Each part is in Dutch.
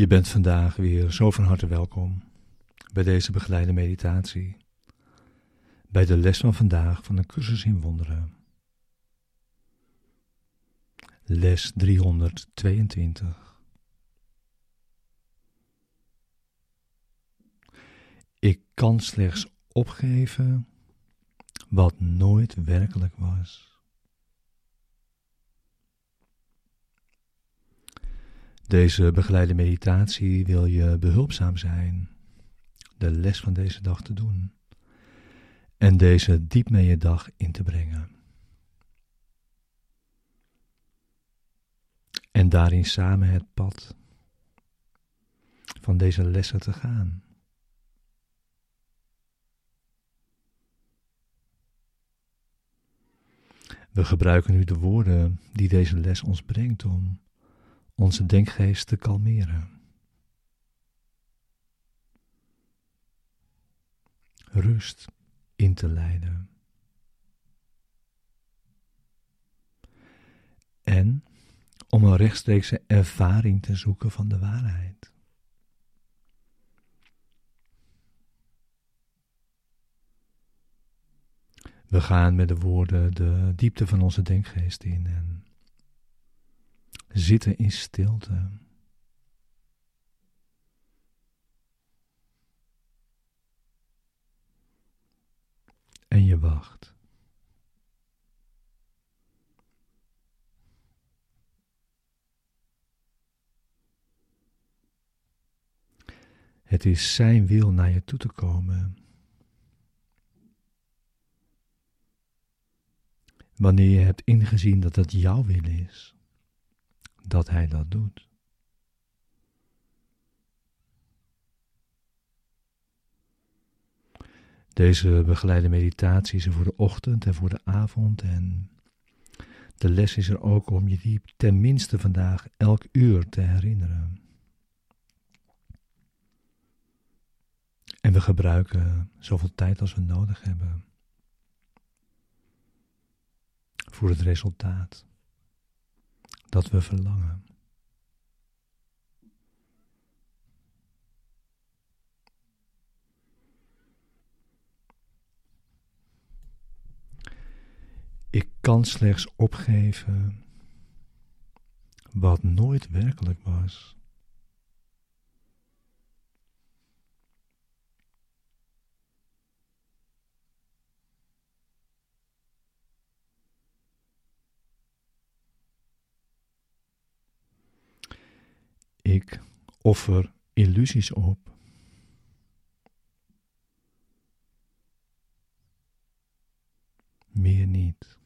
Je bent vandaag weer zo van harte welkom bij deze begeleide meditatie, bij de les van vandaag van de cursus in wonderen. Les 322. Ik kan slechts opgeven wat nooit werkelijk was. Deze begeleide meditatie wil je behulpzaam zijn de les van deze dag te doen en deze diep mee je dag in te brengen. En daarin samen het pad van deze lessen te gaan. We gebruiken nu de woorden die deze les ons brengt om onze denkgeest te kalmeren. Rust in te leiden. En om een rechtstreekse ervaring te zoeken van de waarheid. We gaan met de woorden de diepte van onze denkgeest in en zitten in stilte. En je wacht. Het is Zijn wil naar je toe te komen. Wanneer je hebt ingezien dat het jouw wil is dat Hij dat doet. Deze begeleide meditatie is er voor de ochtend en voor de avond en de les is er ook om je die tenminste vandaag elk uur te herinneren. En we gebruiken zoveel tijd als we nodig hebben voor het resultaat dat we verlangen. Ik kan slechts opgeven wat nooit werkelijk was. Offer illusies op. Meer niet.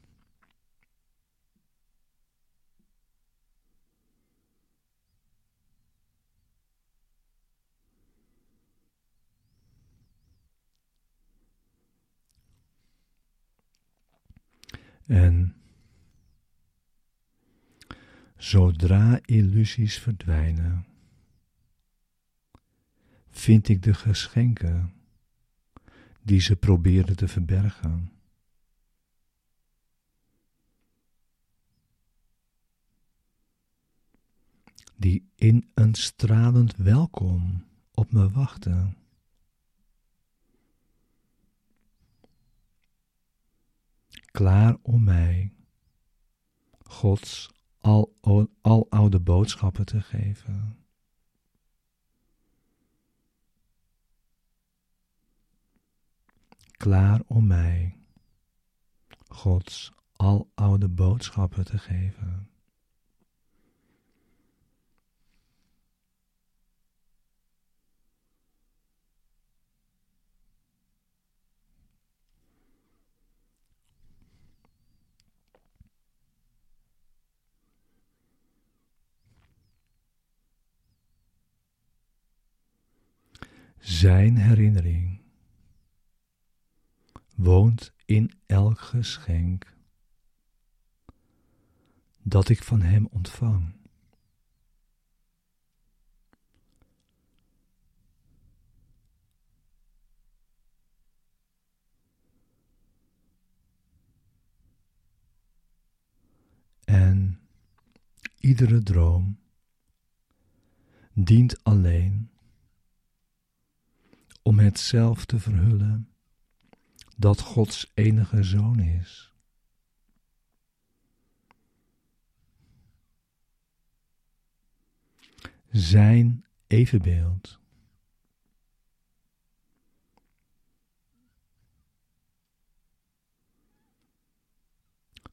Zodra illusies verdwijnen, vind ik de geschenken die ze proberen te verbergen. Die in een stralend welkom op me wachten. Klaar om mij, Gods al, al oude boodschappen te geven. Klaar om mij Gods al oude boodschappen te geven. Zijn herinnering woont in elk geschenk dat ik van Hem ontvang. En iedere droom dient alleen om het zelf te verhullen dat Gods enige zoon is. Zijn evenbeeld.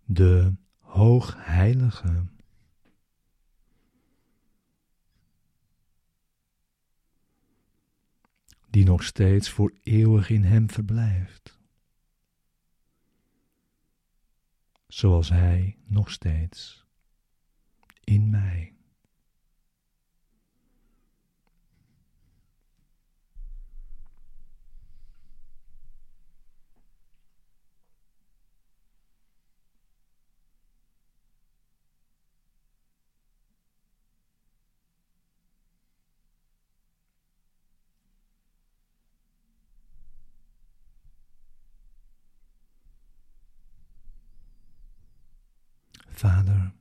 De Hoogheilige. Die nog steeds voor eeuwig in Hem verblijft. Zoals Hij nog steeds in mij. Vader,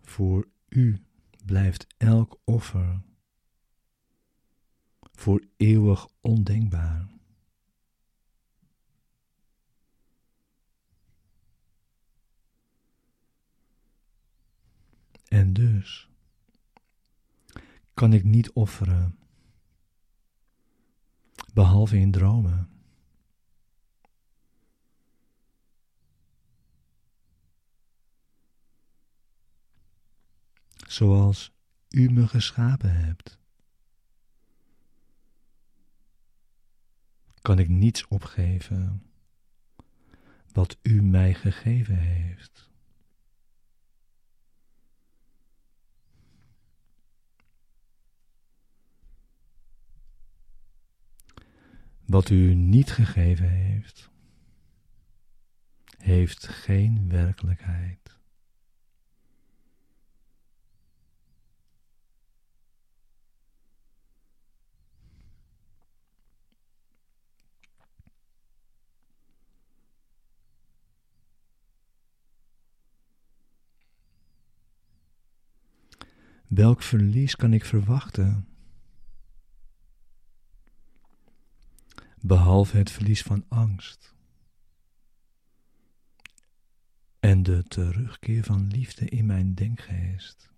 voor U blijft elk offer voor eeuwig ondenkbaar. En dus kan ik niet offeren, behalve in dromen. Zoals u me geschapen hebt. Kan ik niets opgeven wat u mij gegeven heeft. Wat u niet gegeven heeft, heeft geen werkelijkheid. Welk verlies kan ik verwachten? Behalve het verlies van angst en de terugkeer van liefde in mijn denkgeest.